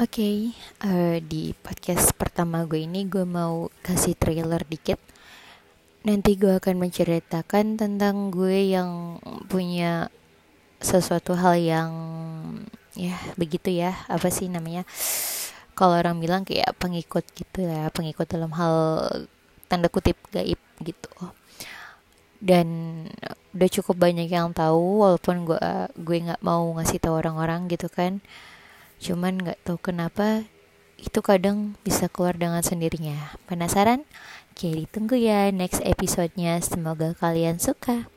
Oke, uh, di podcast pertama gue ini gue mau kasih trailer dikit. Nanti gue akan menceritakan tentang gue yang punya sesuatu hal yang ya begitu ya. Apa sih namanya? Kalau orang bilang kayak pengikut gitu ya pengikut dalam hal tanda kutip gaib gitu. Dan udah cukup banyak yang tahu walaupun gue gue nggak mau ngasih tahu orang-orang gitu kan Cuman gak tahu kenapa itu kadang bisa keluar dengan sendirinya. Penasaran? Oke, ditunggu ya next episodenya. Semoga kalian suka.